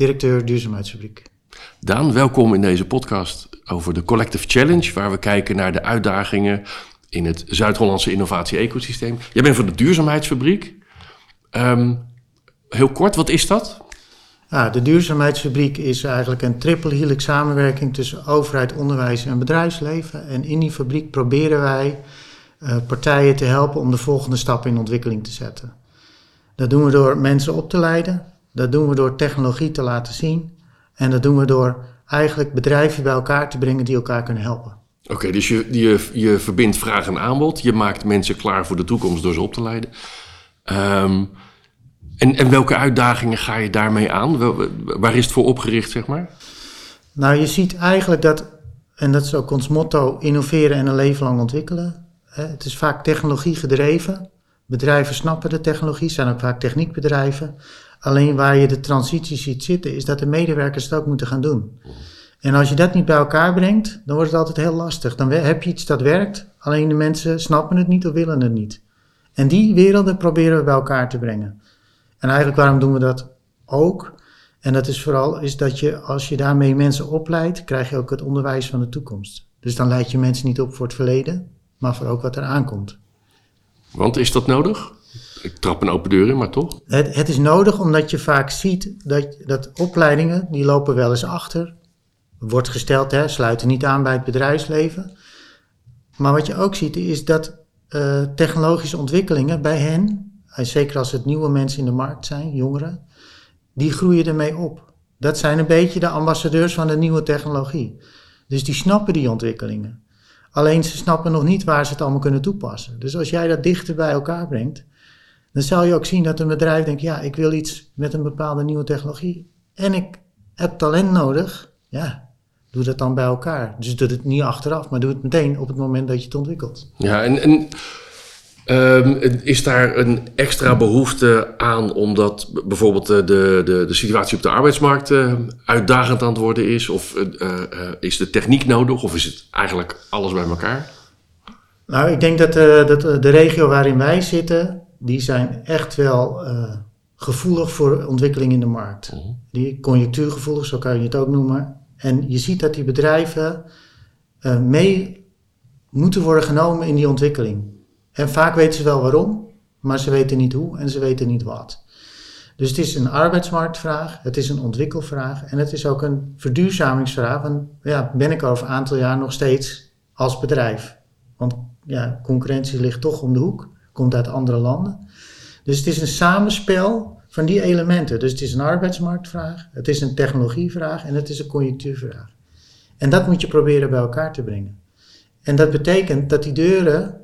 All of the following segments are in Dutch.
directeur Duurzaamheidsfabriek. Daan, welkom in deze podcast over de Collective Challenge, waar we kijken naar de uitdagingen in het Zuid-Hollandse innovatie-ecosysteem. Jij bent van de Duurzaamheidsfabriek. Um, heel kort, wat is dat? Ja, de Duurzaamheidsfabriek is eigenlijk een triple helix samenwerking tussen overheid, onderwijs en bedrijfsleven. En in die fabriek proberen wij uh, partijen te helpen om de volgende stap in ontwikkeling te zetten. Dat doen we door mensen op te leiden, dat doen we door technologie te laten zien. En dat doen we door eigenlijk bedrijven bij elkaar te brengen die elkaar kunnen helpen. Oké, dus je, je, je verbindt vraag en aanbod. Je maakt mensen klaar voor de toekomst door ze op te leiden. Um, en, en welke uitdagingen ga je daarmee aan? Waar is het voor opgericht, zeg maar? Nou, je ziet eigenlijk dat, en dat is ook ons motto, innoveren en een leven lang ontwikkelen. Het is vaak technologie gedreven. Bedrijven snappen de technologie, zijn ook vaak techniekbedrijven. Alleen waar je de transitie ziet zitten, is dat de medewerkers het ook moeten gaan doen. En als je dat niet bij elkaar brengt, dan wordt het altijd heel lastig. Dan heb je iets dat werkt, alleen de mensen snappen het niet of willen het niet. En die werelden proberen we bij elkaar te brengen. En eigenlijk waarom doen we dat ook? En dat is vooral is dat je, als je daarmee mensen opleidt, krijg je ook het onderwijs van de toekomst. Dus dan leid je mensen niet op voor het verleden, maar voor ook wat er aankomt. Want is dat nodig? Ik trap een open deur in, maar toch? Het, het is nodig omdat je vaak ziet dat, dat opleidingen, die lopen wel eens achter. Wordt gesteld, hè, sluiten niet aan bij het bedrijfsleven. Maar wat je ook ziet is dat uh, technologische ontwikkelingen bij hen, en zeker als het nieuwe mensen in de markt zijn, jongeren, die groeien ermee op. Dat zijn een beetje de ambassadeurs van de nieuwe technologie. Dus die snappen die ontwikkelingen. Alleen ze snappen nog niet waar ze het allemaal kunnen toepassen. Dus als jij dat dichter bij elkaar brengt, dan zal je ook zien dat een bedrijf denkt, ja, ik wil iets met een bepaalde nieuwe technologie. En ik heb talent nodig. Ja, doe dat dan bij elkaar. Dus doe het niet achteraf, maar doe het meteen op het moment dat je het ontwikkelt. Ja, en, en um, is daar een extra behoefte aan omdat bijvoorbeeld de, de, de situatie op de arbeidsmarkt uh, uitdagend aan het worden is? Of uh, uh, is de techniek nodig? Of is het eigenlijk alles bij elkaar? Nou, ik denk dat, dat de regio waarin wij zitten, die zijn echt wel uh, gevoelig voor ontwikkeling in de markt. Mhm. Die conjunctuurgevoelig, zo kan je het ook noemen. En je ziet dat die bedrijven uh, mee moeten worden genomen in die ontwikkeling. En vaak weten ze wel waarom, maar ze weten niet hoe en ze weten niet wat. Dus het is een arbeidsmarktvraag, het is een ontwikkelvraag en het is ook een verduurzamingsvraag. En ja, ben ik over een aantal jaar nog steeds als bedrijf. Want ja, concurrentie ligt toch om de hoek komt uit andere landen. Dus het is een samenspel van die elementen. Dus het is een arbeidsmarktvraag, het is een technologievraag en het is een conjunctuurvraag. En dat moet je proberen bij elkaar te brengen. En dat betekent dat die deuren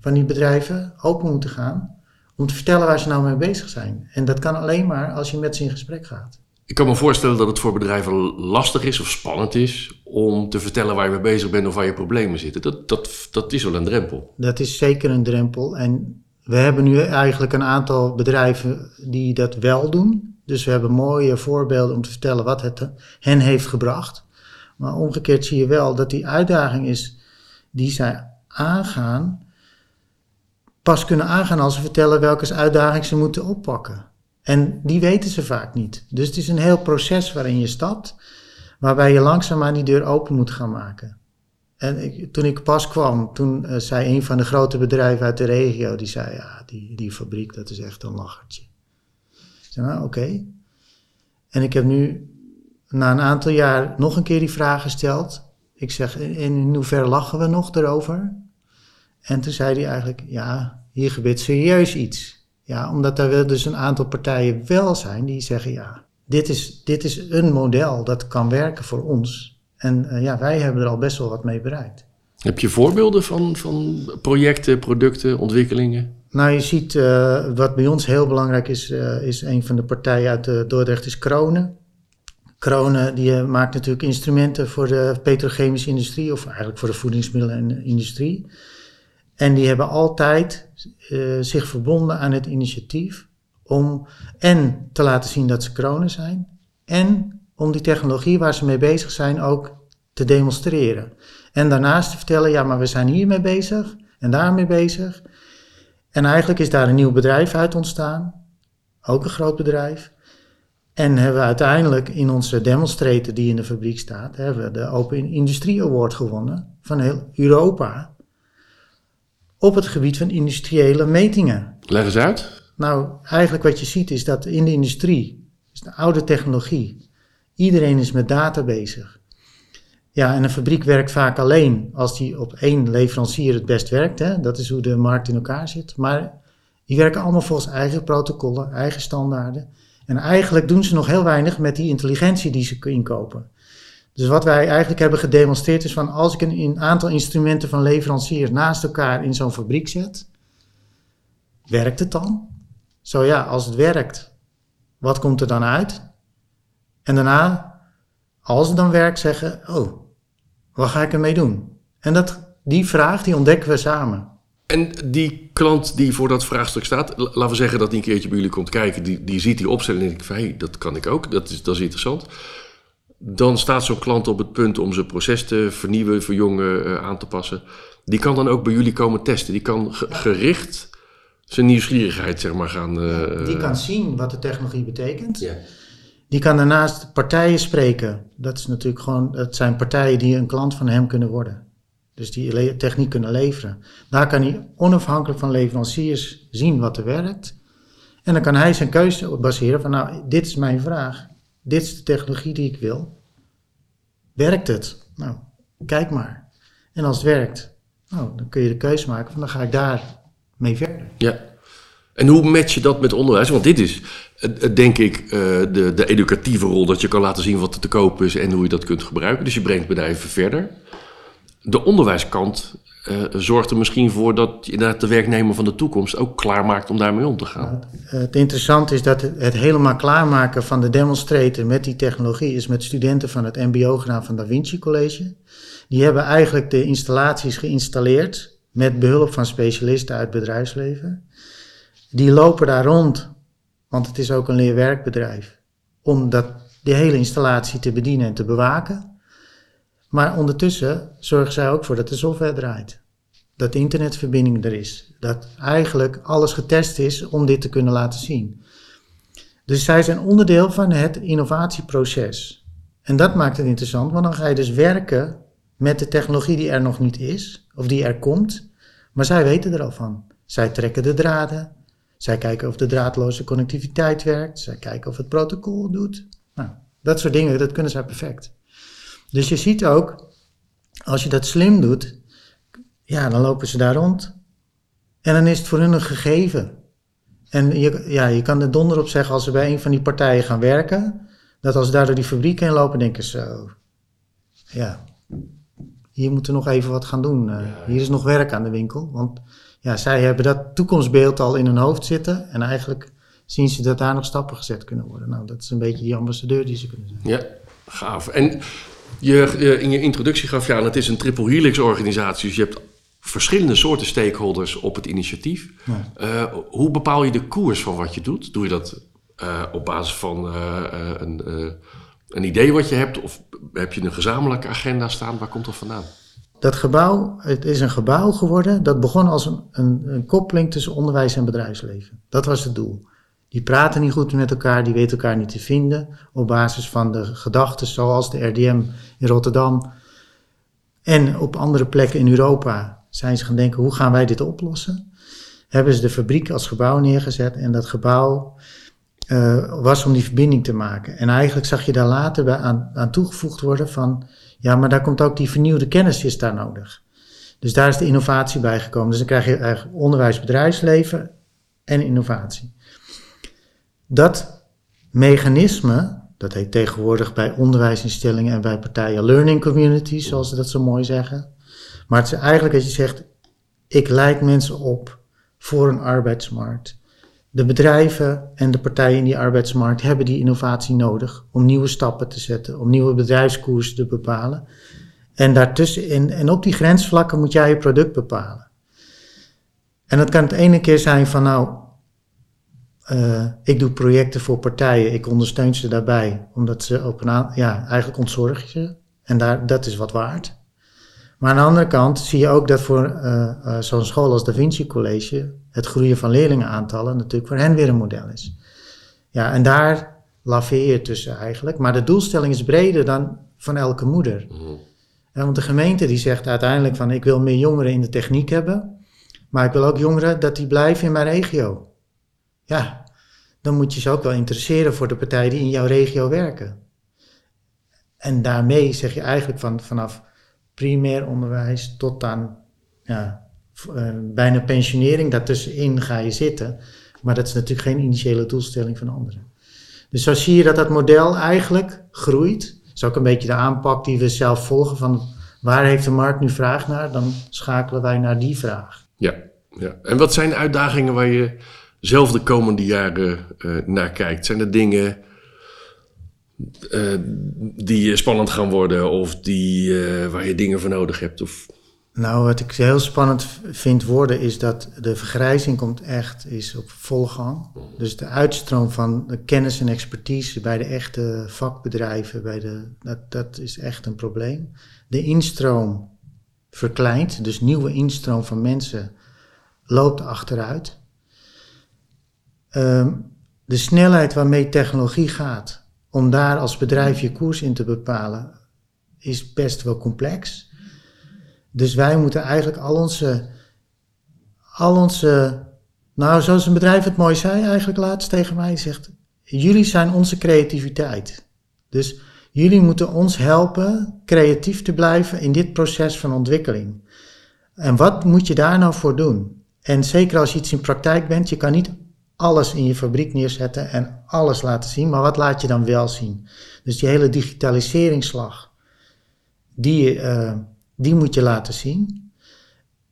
van die bedrijven open moeten gaan om te vertellen waar ze nou mee bezig zijn. En dat kan alleen maar als je met ze in gesprek gaat. Ik kan me voorstellen dat het voor bedrijven lastig is of spannend is om te vertellen waar je mee bezig bent of waar je problemen zitten. Dat, dat, dat is wel een drempel. Dat is zeker een drempel. En we hebben nu eigenlijk een aantal bedrijven die dat wel doen. Dus we hebben mooie voorbeelden om te vertellen wat het hen heeft gebracht. Maar omgekeerd zie je wel dat die uitdaging is die zij aangaan, pas kunnen aangaan als ze vertellen welke uitdaging ze moeten oppakken. En die weten ze vaak niet. Dus het is een heel proces waarin je stapt, waarbij je langzaamaan die deur open moet gaan maken. En ik, toen ik pas kwam, toen uh, zei een van de grote bedrijven uit de regio, die zei, ja, die, die fabriek, dat is echt een lachertje. Ik zei, nou, oké. En ik heb nu na een aantal jaar nog een keer die vraag gesteld. Ik zeg, in, in hoeverre lachen we nog erover? En toen zei hij eigenlijk, ja, hier gebeurt serieus iets. Ja, omdat er dus een aantal partijen wel zijn die zeggen, ja, dit is, dit is een model dat kan werken voor ons. En uh, ja, wij hebben er al best wel wat mee bereikt. Heb je voorbeelden van, van projecten, producten, ontwikkelingen? Nou, je ziet, uh, wat bij ons heel belangrijk is, uh, is een van de partijen uit Dordrecht is Kronen. Kronen die eh, maakt natuurlijk instrumenten voor de petrochemische industrie, of eigenlijk voor de voedingsmiddelenindustrie. En die hebben altijd uh, zich verbonden aan het initiatief om en te laten zien dat ze kronen zijn, en om die technologie waar ze mee bezig zijn ook te demonstreren. En daarnaast te vertellen, ja, maar we zijn hiermee bezig en daarmee bezig. En eigenlijk is daar een nieuw bedrijf uit ontstaan, ook een groot bedrijf. En hebben we uiteindelijk in onze demonstrator die in de fabriek staat, hebben we de Open Industrie Award gewonnen van heel Europa. Op het gebied van industriële metingen. Leg eens uit. Nou, eigenlijk wat je ziet is dat in de industrie, is de oude technologie, iedereen is met data bezig. Ja, en een fabriek werkt vaak alleen als die op één leverancier het best werkt. Hè? Dat is hoe de markt in elkaar zit. Maar die werken allemaal volgens eigen protocollen, eigen standaarden. En eigenlijk doen ze nog heel weinig met die intelligentie die ze inkopen. Dus wat wij eigenlijk hebben gedemonstreerd is van als ik een aantal instrumenten van leveranciers naast elkaar in zo'n fabriek zet, werkt het dan? Zo ja, als het werkt, wat komt er dan uit? En daarna, als het dan werkt, zeggen, oh, wat ga ik ermee doen? En dat, die vraag, die ontdekken we samen. En die klant die voor dat vraagstuk staat, laten we zeggen dat die een keertje bij jullie komt kijken, die, die ziet die opstelling en denkt van hé, dat kan ik ook, dat is, dat is interessant. Dan staat zo'n klant op het punt om zijn proces te vernieuwen, verjongen, uh, aan te passen. Die kan dan ook bij jullie komen testen. Die kan gericht zijn nieuwsgierigheid zeg maar gaan... Uh, die kan zien wat de technologie betekent. Ja. Die kan daarnaast partijen spreken. Dat is natuurlijk gewoon, dat zijn partijen die een klant van hem kunnen worden. Dus die techniek kunnen leveren. Daar kan hij onafhankelijk van leveranciers zien wat er werkt. En dan kan hij zijn keuze baseren van, nou, dit is mijn vraag. Dit is de technologie die ik wil. Werkt het? Nou, kijk maar. En als het werkt, nou, dan kun je de keuze maken van, dan ga ik daar mee verder. Ja. En hoe match je dat met onderwijs? Want dit is, denk ik, eh, de, de educatieve rol. Dat je kan laten zien wat er te koop is en hoe je dat kunt gebruiken. Dus je brengt bedrijven verder de onderwijskant uh, zorgt er misschien voor dat je de werknemer van de toekomst ook klaarmaakt om daarmee om te gaan. het interessante is dat het, helemaal klaarmaken van de demonstrator met die technologie is met studenten van het MBO gedaan van Da Vinci College. Die hebben eigenlijk de installaties geïnstalleerd met behulp van specialisten uit bedrijfsleven. Die lopen daar rond, want het is ook een leerwerkbedrijf, om dat, die hele installatie te bedienen en te bewaken. Maar ondertussen zorgen zij ook voor dat de software draait. Dat de internetverbinding er is. Dat eigenlijk alles getest is om dit te kunnen laten zien. Dus zij zijn onderdeel van het innovatieproces. En dat maakt het interessant, want dan ga je dus werken met de technologie die er nog niet is, of die er komt, maar zij weten er al van. Zij trekken de draden, zij kijken of de draadloze connectiviteit werkt, zij kijken of het protocol doet. Nou, dat soort dingen, dat kunnen zij perfect. Dus je ziet ook, als je dat slim doet, ja, dan lopen ze daar rond. En dan is het voor hun een gegeven. En je, ja, je kan er donder op zeggen als ze bij een van die partijen gaan werken, dat als ze daar door die fabriek heen lopen, denken ze zo, ja, hier moeten we nog even wat gaan doen. Uh, hier is nog werk aan de winkel. Want ja, zij hebben dat toekomstbeeld al in hun hoofd zitten en eigenlijk zien ze dat daar nog stappen gezet kunnen worden. Nou, dat is een beetje die ambassadeur die ze kunnen zijn. Ja, gaaf. En je, in je introductie gaf je aan, het is een triple helix organisatie. Dus je hebt verschillende soorten stakeholders op het initiatief. Uh, hoe bepaal je de koers van wat je doet? Doe je dat uh, op basis van een, een, idee wat je hebt? Of heb je een gezamenlijke agenda staan? Waar komt dat vandaan? Dat gebouw, het is een gebouw geworden dat begon als een, een, een koppeling tussen onderwijs en bedrijfsleven. Dat was het doel. Die praten niet goed met elkaar, die weten elkaar niet te vinden op basis van de gedachten zoals de RDM in Rotterdam en op andere plekken in Europa zijn ze gaan denken hoe gaan wij dit oplossen. Hebben ze de fabriek als gebouw neergezet en dat gebouw uh, was om die verbinding te maken. En eigenlijk zag je daar later bij aan, aan toegevoegd worden van ja, maar daar komt ook die vernieuwde kennis is daar nodig. Dus daar is de innovatie bij gekomen. Dus dan krijg je eigenlijk onderwijs, bedrijfsleven en innovatie. Dat mechanisme, dat heet tegenwoordig bij onderwijsinstellingen en bij partijen learning communities, zoals ze dat zo mooi zeggen. Maar het is eigenlijk als je zegt, ik leid mensen op voor een arbeidsmarkt de bedrijven en de partijen in die arbeidsmarkt hebben die innovatie nodig om nieuwe stappen te zetten, om nieuwe bedrijfskoersen te bepalen. En daartussen, en, en op die grensvlakken moet jij je product bepalen. En dat kan het ene keer zijn van nou, uh, ik doe projecten voor partijen, ik ondersteun ze daarbij, omdat ze op een ja, eigenlijk ontzorg je ze. En daar, dat is wat waard. Maar aan de andere kant zie je ook dat voor uh, uh, zo'n school als Da Vinci College het groeien van leerlingenaantallen natuurlijk voor hen weer een model is. Ja, en daar laveer je tussen eigenlijk. Maar de doelstelling is breder dan van elke moeder. Mm. want de gemeente die zegt uiteindelijk van ik wil meer jongeren in de techniek hebben, maar ik wil ook jongeren dat die blijven in mijn regio. Ja, dan moet je ze ook wel interesseren voor de partijen die in jouw regio werken. En daarmee zeg je eigenlijk van, vanaf primair onderwijs tot aan ja, uh, bijna pensionering, daartussenin ga je zitten. Maar dat is natuurlijk geen initiële doelstelling van anderen. Dus zo zie je dat dat model eigenlijk groeit. Dat is ook een beetje de aanpak die we zelf volgen van waar heeft de markt nu vraag naar? Dan schakelen wij naar die vraag. Ja, ja. en wat zijn de uitdagingen waar je zelf de komende jaren uh, naar kijkt? Zijn er dingen uh, die spannend gaan worden of die, waar je dingen voor nodig hebt? Of... Nou, wat ik heel spannend vind worden is dat de vergrijzing komt echt is op volle gang. Dus de uitstroom van kennis en expertise bij de echte vakbedrijven, bij de, dat, dat is echt een probleem. De instroom verkleint, dus nieuwe instroom van mensen loopt achteruit. Um, de snelheid waarmee technologie gaat, om daar als bedrijf je koers in te bepalen, is best wel complex. Dus wij moeten eigenlijk al onze, al onze, nou zoals een bedrijf het mooi zei eigenlijk laatst tegen mij, zegt, jullie zijn onze creativiteit. Dus jullie moeten ons helpen creatief te blijven in dit proces van ontwikkeling. En wat moet je daar nou voor doen? En zeker als je iets in praktijk bent, je kan niet alles in je fabriek neerzetten en alles laten zien, maar wat laat je dan wel zien? Dus die hele digitaliseringsslag, die, uh, die moet je laten zien.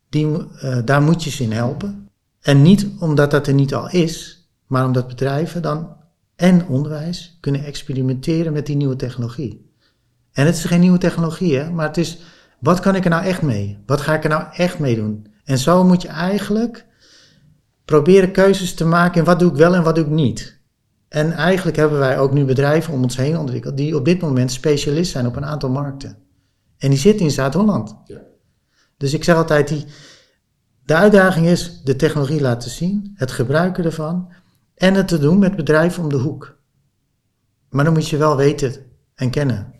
Die, uh, daar moet je ze in helpen. En niet omdat dat er niet al is, maar omdat bedrijven dan en onderwijs kunnen experimenteren met die nieuwe technologie. En het is geen nieuwe technologie, hè, maar het is wat kan ik er nou echt mee? Wat ga ik er nou echt mee doen? En zo moet je eigenlijk proberen keuzes te maken in wat doe ik wel en wat doe ik niet. En eigenlijk hebben wij ook nu bedrijven om ons heen ontwikkeld die op dit moment specialist zijn op een aantal markten. En die zitten in Zuid-Holland. Ja. Dus ik zeg altijd, die, de uitdaging is de technologie laten zien, het gebruiken ervan en het te doen met bedrijven om de hoek. Maar dan moet je wel weten en kennen.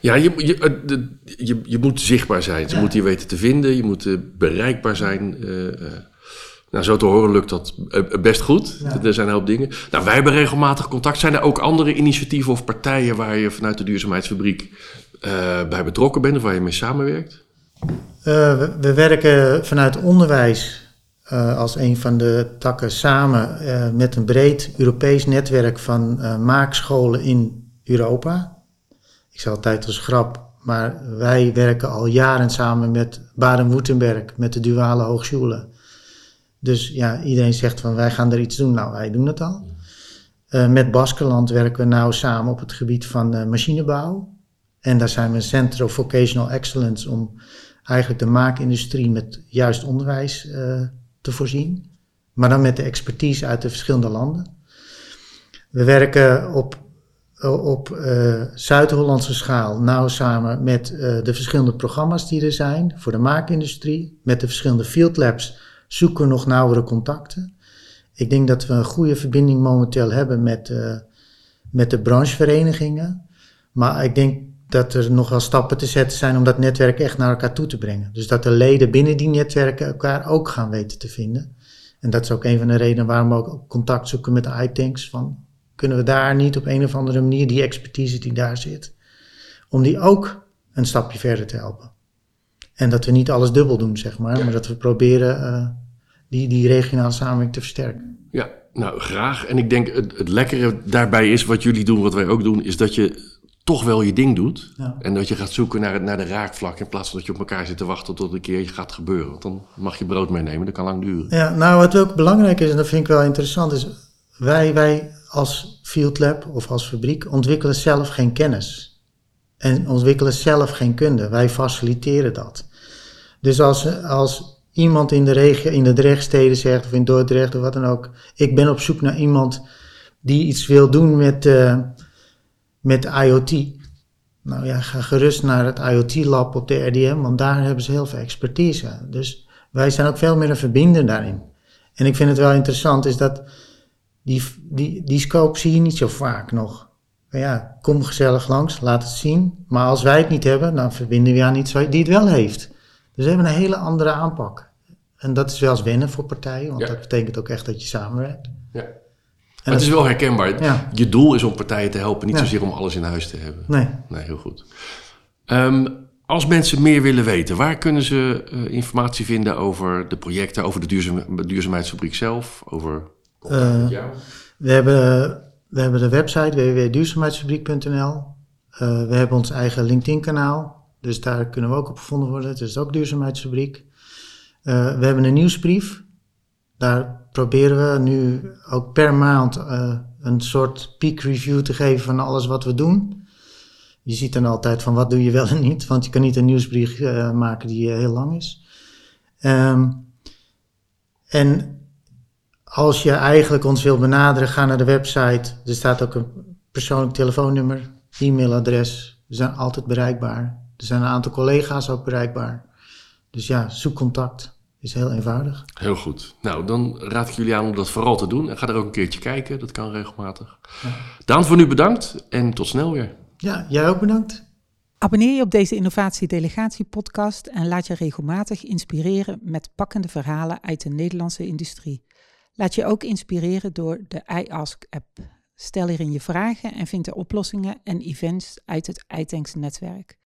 Ja, je, je, je, je moet zichtbaar zijn. Ze moeten je weten te vinden, je moet uh, bereikbaar zijn. Uh, nou, zo te horen lukt dat best goed. Er zijn een hoop dingen. Nou, wij hebben regelmatig contact. Zijn er ook andere initiatieven of partijen waar je vanuit de duurzaamheidsfabriek uh, bij betrokken bent of waar je mee samenwerkt? Uh, we, we, werken vanuit onderwijs uh, als een van de takken samen met een breed Europees netwerk van maakscholen in Europa. Ik zeg altijd als grap, maar wij werken al jaren samen met Baden-Württemberg, met de Duale Hogescholen. Dus ja, iedereen zegt van wij gaan er iets doen. Nou, wij doen het al. met Baskeland werken we nou samen op het gebied van machinebouw. En daar zijn we een Center of Vocational Excellence om eigenlijk de maakindustrie met juist onderwijs uh, te voorzien. Maar dan met de expertise uit de verschillende landen. We werken op, op Zuid-Hollandse schaal nauw samen met de verschillende programma's die er zijn voor de maakindustrie. Met de verschillende field labs zoeken nog nauwere contacten. Ik denk dat we een goede verbinding momenteel hebben met, met de brancheverenigingen. Maar ik denk dat er nog wel stappen te zetten zijn om dat netwerk echt naar elkaar toe te brengen. Dus dat de leden binnen die netwerken elkaar ook gaan weten te vinden. En dat is ook een van de redenen waarom we ook contact zoeken met de iTanks. Van, kunnen we daar niet op een of andere manier die expertise die daar zit, om die ook een stapje verder te helpen. En dat we niet alles dubbel doen, zeg maar, maar dat we proberen uh, die, die regionale samenwerking te versterken. Ja, nou graag. En ik denk het, het lekkere daarbij is, wat jullie doen, wat wij ook doen, is dat je toch wel je ding doet. Ja. En dat je gaat zoeken naar, het- naar de raakvlak in plaats van dat je op elkaar zit te wachten tot een keer gaat gebeuren. Want dan mag je brood meenemen, dat kan lang duren. Ja, nou wat ook belangrijk is, en dat vind ik wel interessant, is wij, wij als Field Lab of als fabriek ontwikkelen zelf geen kennis. En ontwikkelen zelf geen kunde. Wij faciliteren dat. Dus als, als iemand in de regio, in de Drechtsteden zegt, of in Dordrecht of wat dan ook, ik ben op zoek naar iemand die iets wil doen met, eh, met IoT. Nou ja, ga gerust naar het IoT-lab op de RDM, want daar hebben ze heel veel expertise. Dus wij zijn ook veel meer een verbinder daarin. En ik vind het wel interessant, is dat die, die, die scope zie je niet zo vaak nog. Maar ja, kom gezellig langs, laat het zien. Maar als wij het niet hebben, dan verbinden we aan iets die het wel heeft. Dus we hebben een hele andere aanpak. En dat is wel eens wennen voor partijen, want Ja. dat betekent ook echt dat je samenwerkt. Ja. En Maar het is wel herkenbaar. Ja. Je doel is om partijen te helpen, niet Ja. zozeer om alles in huis te hebben. Nee. Nee, heel goed. Ehm, als mensen meer willen weten, waar kunnen ze eh, informatie vinden over de projecten, over de duurzaam, duurzaamheidsfabriek zelf, over Eh? We hebben, we hebben de website www.duurzaamheidsfabriek.nl. Eh, we hebben ons eigen LinkedIn-kanaal. Dus daar kunnen we ook op gevonden worden. Het is ook Duurzaamheidsfabriek. Eh, we hebben een nieuwsbrief. Daar proberen we nu ook per maand eh, een soort peak review te geven van alles wat we doen. Je ziet dan altijd van wat doe je wel en niet. Want je kan niet een nieuwsbrief maken die heel lang is. Ehm, en als je eigenlijk ons wil benaderen, ga naar de website. Er staat ook een persoonlijk telefoonnummer, e-mailadres. We zijn altijd bereikbaar. Er zijn een aantal collega's ook bereikbaar. Dus ja, zoek contact. Is heel eenvoudig. Heel goed. Nou, dan raad ik jullie aan om dat vooral te doen. En ga er ook een keertje kijken, dat kan regelmatig. Daan, voor nu bedankt en tot snel weer. Ja, jij ook bedankt. Abonneer je op deze Innovatie Delegatie podcast en laat je regelmatig inspireren met pakkende verhalen uit de Nederlandse industrie. Laat je ook inspireren door de iAsk-app. Stel hierin je vragen en vind er oplossingen en events uit het iTanks netwerk.